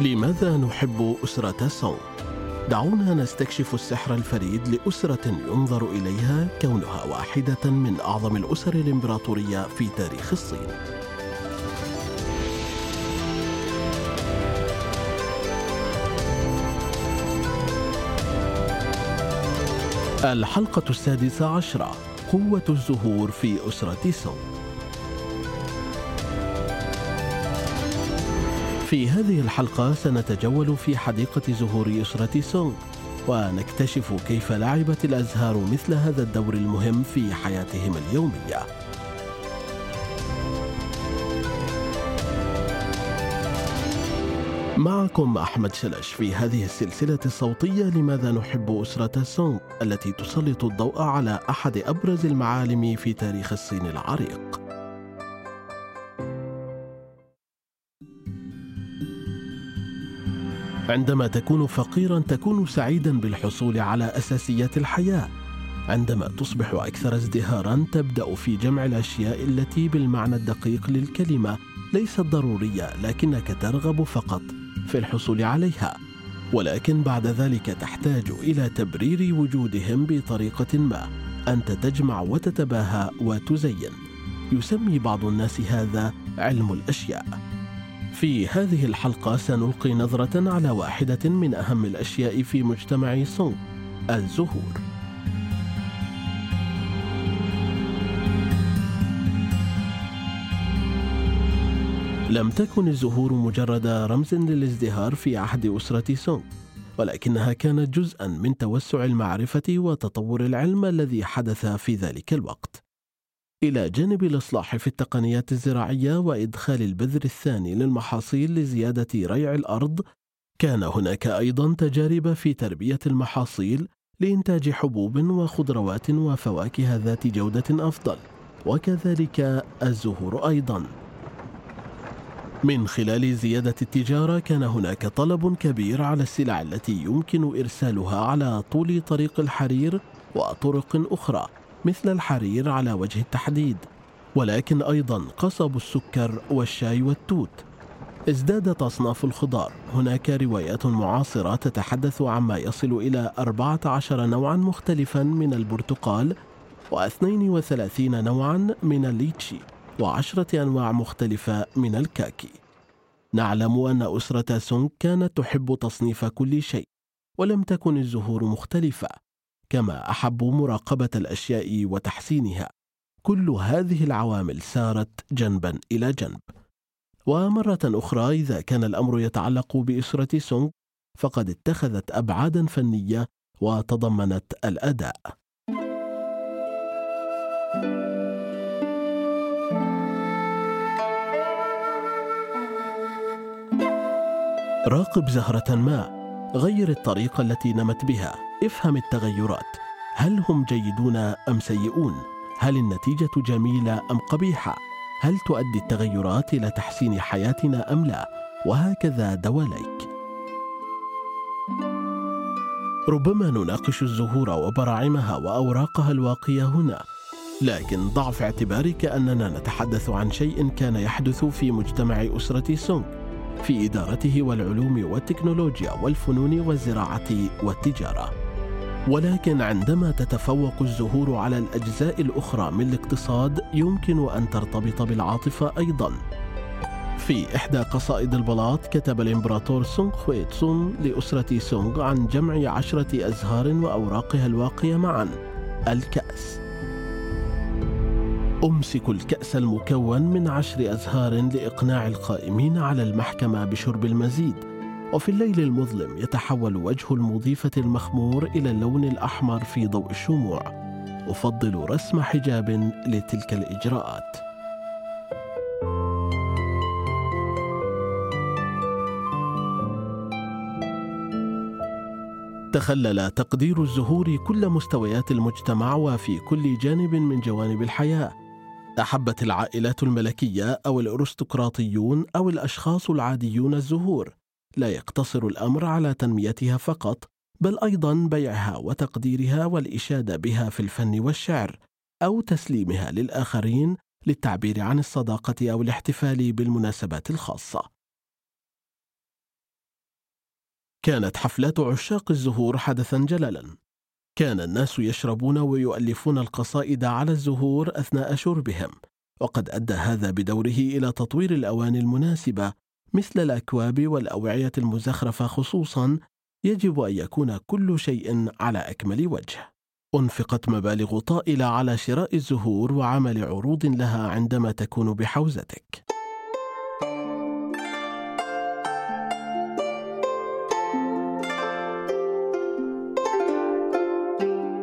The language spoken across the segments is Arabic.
لماذا نحب أسرة سونغ؟ دعونا نستكشف السحر الفريد لأسرة ينظر إليها كونها واحدة من أعظم الأسر الإمبراطورية في تاريخ الصين. الحلقة السادسة عشرة قوة الزهور في أسرة سونغ في هذه الحلقة سنتجول في حديقة زهور أسرة سونغ ونكتشف كيف لعبت الأزهار مثل هذا الدور المهم في حياتهم اليومية. معكم أحمد شلش في هذه السلسلة الصوتية لماذا نحب أسرة سونغ التي تسلط الضوء على أحد أبرز المعالم في تاريخ الصين العريق. عندما تكون فقيرا تكون سعيدا بالحصول على أساسيات الحياة. عندما تصبح أكثر ازدهارا تبدأ في جمع الأشياء التي بالمعنى الدقيق للكلمة. ليست ضرورية لكنك ترغب فقط في الحصول عليها. ولكن بعد ذلك تحتاج إلى تبرير وجودهم بطريقة ما. أنت تجمع وتتباهى وتزين. يسمي بعض الناس هذا علم الأشياء. في هذه الحلقة سنلقي نظرة على واحدة من أهم الأشياء في مجتمع سونغ الزهور. لم تكن الزهور مجرد رمز للازدهار في عهد أسرة سونغ، ولكنها كانت جزءا من توسع المعرفة وتطور العلم الذي حدث في ذلك الوقت. إلى جانب الإصلاح في التقنيات الزراعية وإدخال البذر الثاني للمحاصيل لزيادة ريع الأرض، كان هناك أيضا تجارب في تربية المحاصيل لإنتاج حبوب وخضروات وفواكه ذات جودة أفضل، وكذلك الزهور أيضا. من خلال زيادة التجارة كان هناك طلب كبير على السلع التي يمكن إرسالها على طول طريق الحرير وطرق أخرى مثل الحرير على وجه التحديد ولكن أيضا قصب السكر والشاي والتوت. ازدادت أصناف الخضار. هناك روايات معاصرة تتحدث عما يصل إلى 14 نوعا مختلفا من البرتقال و32 نوعا من الليتشي وعشرة أنواع مختلفة من الكاكي. نعلم أن أسرة سونغ كانت تحب تصنيف كل شيء ولم تكن الزهور مختلفة. كما احبوا مراقبة الأشياء وتحسينها. كل هذه العوامل سارت جنبا إلى جنب. ومرة أخرى إذا كان الأمر يتعلق بإسرة سونغ فقد اتخذت ابعادا فنية وتضمنت الأداء. راقب زهرة ما غير الطريقة التي نمت بها. افهم التغيرات. هل هم جيدون أم سيئون؟ هل النتيجة جميلة أم قبيحة؟ هل تؤدي التغيرات إلى تحسين حياتنا أم لا؟ وهكذا دواليك. ربما نناقش الزهور وبراعمها وأوراقها الواقية هنا. لكن ضع في اعتبارك أننا نتحدث عن شيء كان يحدث في مجتمع أسرة سونغ في إدارته والعلوم والتكنولوجيا والفنون والزراعة والتجارة. ولكن عندما تتفوق الزهور على الأجزاء الأخرى من الاقتصاد يمكن أن ترتبط بالعاطفة أيضا. في إحدى قصائد البلاط كتب الإمبراطور سونغ خوي تسون لأسرة سونغ عن جمع عشرة أزهار وأوراقها الواقية معا الكأس أمسك الكأس المكون من عشر أزهار لإقناع القائمين على المحكمة بشرب المزيد وفي الليل المظلم يتحول وجه المضيفة المخمور إلى اللون الأحمر في ضوء الشموع أفضل رسم حجاب لتلك الإجراءات. تخلل تقدير الزهور كل مستويات المجتمع وفي كل جانب من جوانب الحياة. أحبت العائلات الملكية أو الأرستقراطيون أو الأشخاص العاديون الزهور لا يقتصر الأمر على تنميتها فقط بل أيضا بيعها وتقديرها والإشادة بها في الفن والشعر أو تسليمها للآخرين للتعبير عن الصداقة أو الاحتفال بالمناسبات الخاصة. كانت حفلات عشاق الزهور حدثا جللا كان الناس يشربون ويؤلفون القصائد على الزهور أثناء شربهم وقد أدى هذا بدوره إلى تطوير الأواني المناسبة مثل الأكواب والأوعية المزخرفة خصوصا يجب أن يكون كل شيء على أكمل وجه. أنفقت مبالغ طائلة على شراء الزهور وعمل عروض لها عندما تكون بحوزتك.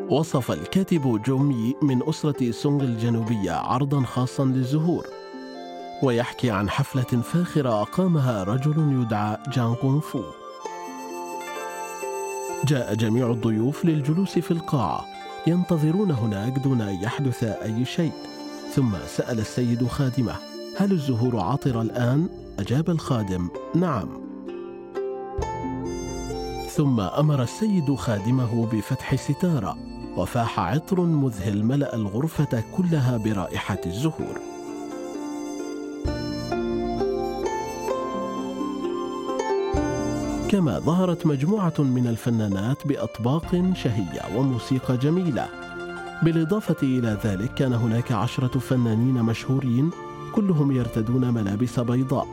وصف الكاتب جومي من أسرة سونغ الجنوبية عرضا خاصا للزهور. ويحكي عن حفلة فاخرة أقامها رجل يدعى جان كونغ فو جاء جميع الضيوف للجلوس في القاعة ينتظرون هناك دون أن يحدث أي شيء. ثم سأل السيد خادمه هل الزهور عاطرة الآن؟ أجاب الخادم نعم. ثم أمر السيد خادمه بفتح ستارة وفاح عطر مذهل ملأ الغرفة كلها برائحة الزهور. كما ظهرت مجموعة من الفنانات بأطباق شهية وموسيقى جميلة. بالإضافة إلى ذلك كان هناك عشرة فنانين مشهورين كلهم يرتدون ملابس بيضاء.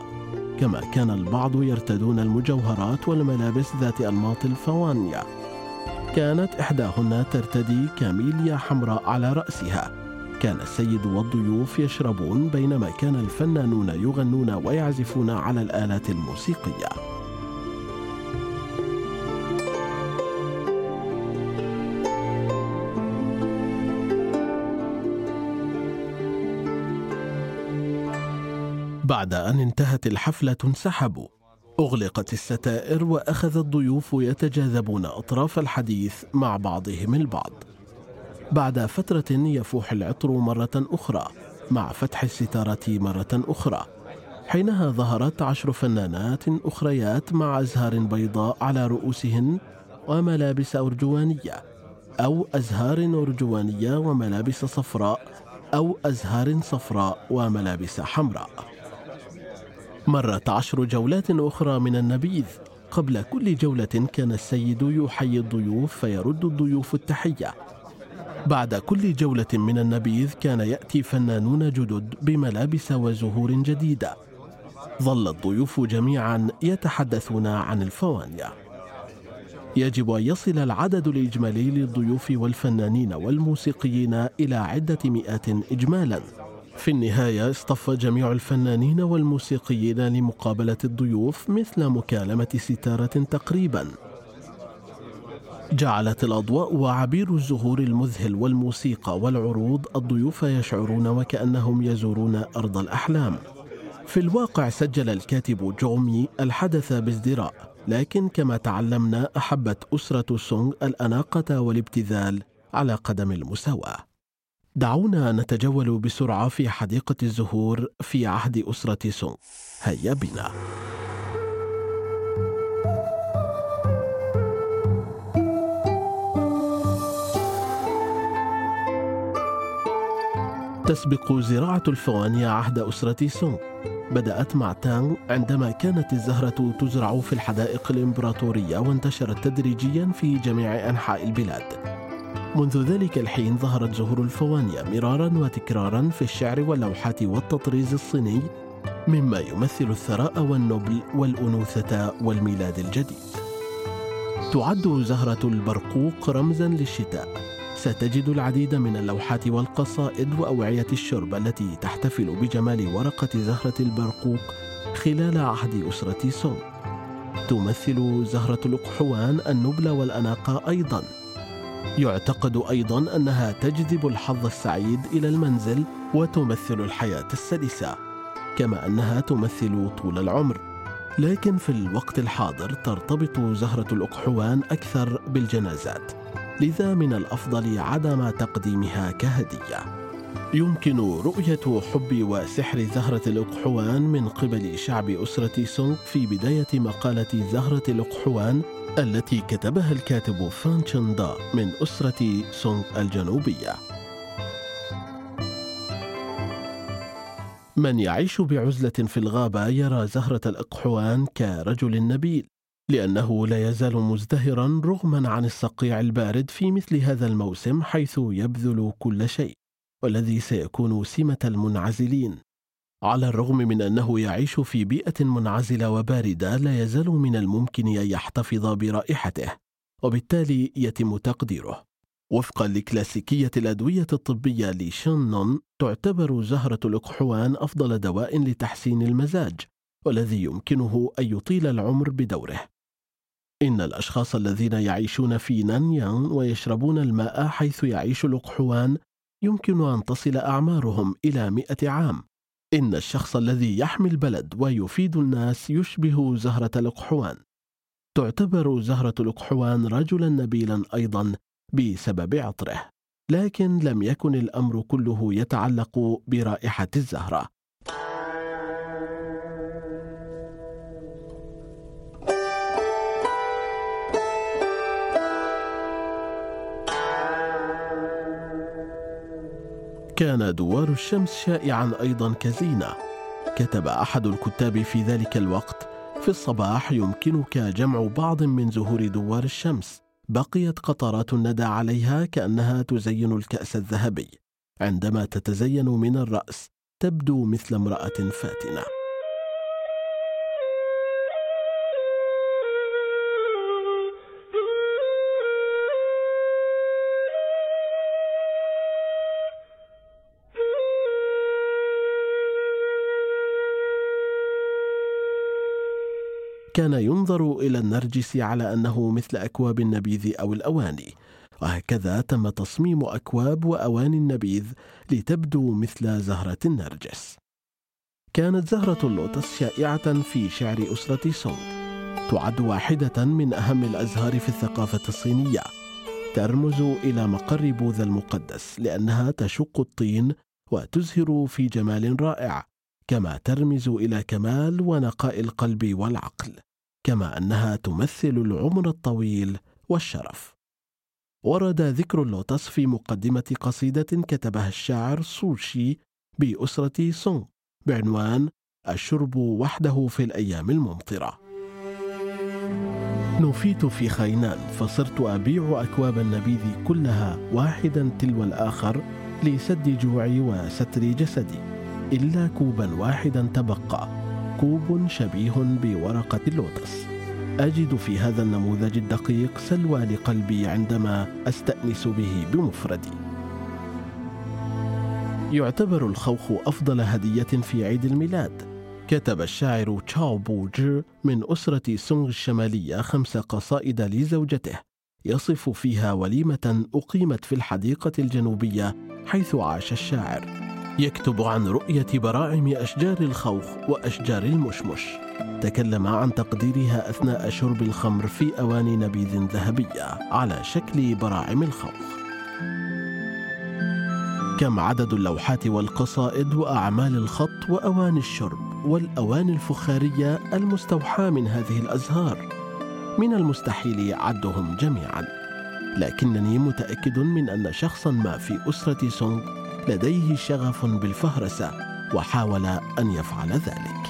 كما كان البعض يرتدون المجوهرات والملابس ذات أنماط الفوانيا كانت إحداهن ترتدي كاميليا حمراء على رأسها. كان السيد والضيوف يشربون بينما كان الفنانون يغنون ويعزفون على الآلات الموسيقية. بعد أن انتهت الحفلة انسحبوا أغلقت الستائر وأخذ الضيوف يتجاذبون أطراف الحديث مع بعضهم البعض. بعد فترة يفوح العطر مرة أخرى مع فتح الستارة مرة أخرى حينها ظهرت عشر فنانات أخريات مع أزهار بيضاء على رؤوسهن وملابس أرجوانية أو أزهار أرجوانية وملابس صفراء أو أزهار صفراء وملابس حمراء. مرت عشر جولات أخرى من النبيذ قبل كل جولة كان السيد يحيي الضيوف فيرد الضيوف التحية. بعد كل جولة من النبيذ كان يأتي فنانون جدد بملابس وزهور جديدة. ظل الضيوف جميعا يتحدثون عن الفوانيا يجب أن يصل العدد الإجمالي للضيوف والفنانين والموسيقيين إلى عدة مئات إجمالاً. في النهاية اصطف جميع الفنانين والموسيقيين لمقابلة الضيوف مثل مكالمة ستارة تقريبا. جعلت الأضواء وعبير الزهور المذهل والموسيقى والعروض الضيوف يشعرون وكأنهم يزورون أرض الأحلام. في الواقع سجل الكاتب جومي الحدث بازدراء لكن كما تعلمنا أحبت أسرة سونغ الأناقة والابتذال على قدم المساواة. دعونا نتجول بسرعة في حديقة الزهور في عهد أسرة سونغ هيا بنا. تسبق زراعة الفوانيا عهد أسرة سونغ بدأت مع تانغ عندما كانت الزهرة تزرع في الحدائق الإمبراطورية وانتشرت تدريجيا في جميع أنحاء البلاد. منذ ذلك الحين ظهرت زهور الفوانيا مرارا وتكرارا في الشعر واللوحات والتطريز الصيني مما يمثل الثراء والنبل والأنوثة والميلاد الجديد. تعد زهرة البرقوق رمزا للشتاء. ستجد العديد من اللوحات والقصائد وأوعية الشرب التي تحتفل بجمال ورقة زهرة البرقوق خلال عهد أسرة سونغ تمثل زهرة الأقحوان النبل والأناقة أيضاً. يعتقد أيضا أنها تجذب الحظ السعيد إلى المنزل وتمثل الحياة السلسة كما أنها تمثل طول العمر. لكن في الوقت الحاضر ترتبط زهرة الأقحوان أكثر بالجنازات لذا من الأفضل عدم تقديمها كهدية. يمكن رؤية حب وسحر زهرة الأقحوان من قبل شعب أسرة سونغ في بداية مقالة زهرة الأقحوان التي كتبها الكاتب فان دا من أسرة سونغ الجنوبية. من يعيش بعزلة في الغابة يرى زهرة الأقحوان كرجل نبيل لأنه لا يزال مزدهرا رغما عن الصقيع البارد في مثل هذا الموسم حيث يبذل كل شيء. والذي سيكون سمة المنعزلين على الرغم من أنه يعيش في بيئة منعزلة وباردة لا يزال من الممكن أن يحتفظ برائحته وبالتالي يتم تقديره. وفقا لكلاسيكية الأدوية الطبية لشنون تعتبر زهرة الأقحوان أفضل دواء لتحسين المزاج والذي يمكنه أن يطيل العمر بدوره. إن الأشخاص الذين يعيشون في نانيان ويشربون الماء حيث يعيش الأقحوان يمكن أن تصل أعمارهم إلى مئة عام. إن الشخص الذي يحمي البلد ويفيد الناس يشبه زهرة الأقحوان. تعتبر زهرة الأقحوان رجلا نبيلا أيضا بسبب عطره لكن لم يكن الأمر كله يتعلق برائحة الزهرة. كان دوار الشمس شائعا أيضا كزينة. كتب أحد الكتاب في ذلك الوقت في الصباح يمكنك جمع بعض من زهور دوار الشمس. بقيت قطرات الندى عليها كأنها تزين الكأس الذهبي. عندما تتزين من الرأس تبدو مثل امرأة فاتنة. كان ينظر إلى النرجس على أنه مثل أكواب النبيذ أو الاواني وهكذا تم تصميم أكواب واواني النبيذ لتبدو مثل زهرة النرجس. كانت زهرة اللوتس شائعة في شعر أسرة سونغ تعد واحدة من أهم الأزهار في الثقافة الصينية. ترمز إلى مقر بوذا المقدس لأنها تشق الطين وتزهر في جمال رائع. كما ترمز إلى كمال ونقاء القلب والعقل كما أنها تمثل العمر الطويل والشرف. ورد ذكر اللوتس في مقدمة قصيدة كتبها الشاعر سوشي بأسرة سونغ بعنوان الشرب وحده في الأيام الممطرة. نفيت في خينان فصرت أبيع أكواب النبيذ كلها واحدا تلو الآخر لسد جوعي وستر جسدي. إلا كوبا واحدا تبقى. كوب شبيه بورقة اللوتس. أجد في هذا النموذج الدقيق سلوى لقلبي عندما أستأنس به بمفردي. يعتبر الخوخ أفضل هدية في عيد الميلاد. كتب الشاعر تشاو بوجي من أسرة سونغ الشمالية خمس قصائد لزوجته. يصف فيها وليمة أقيمت في الحديقة الجنوبية حيث عاش الشاعر. يكتب عن رؤية براعم أشجار الخوخ وأشجار المشمش تكلم عن تقديرها أثناء شرب الخمر في أواني نبيذ ذهبية على شكل براعم الخوخ. كم عدد اللوحات والقصائد وأعمال الخط وأواني الشرب والأواني الفخارية المستوحاة من هذه الأزهار؟ من المستحيل عدهم جميعا لكنني متأكد من أن شخصا ما في أسرة سونغ لديه شغف بالفهرسة وحاول أن يفعل ذلك.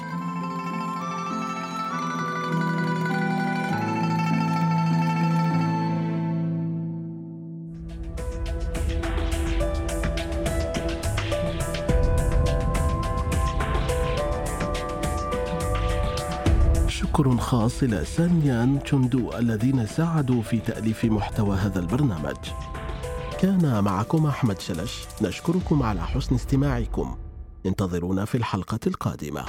شكر خاص إلى سانيان تشوندو الذين ساعدوا في تأليف محتوى هذا البرنامج. كان معكم أحمد شلش. نشكركم على حسن استماعكم. انتظرونا في الحلقة القادمة.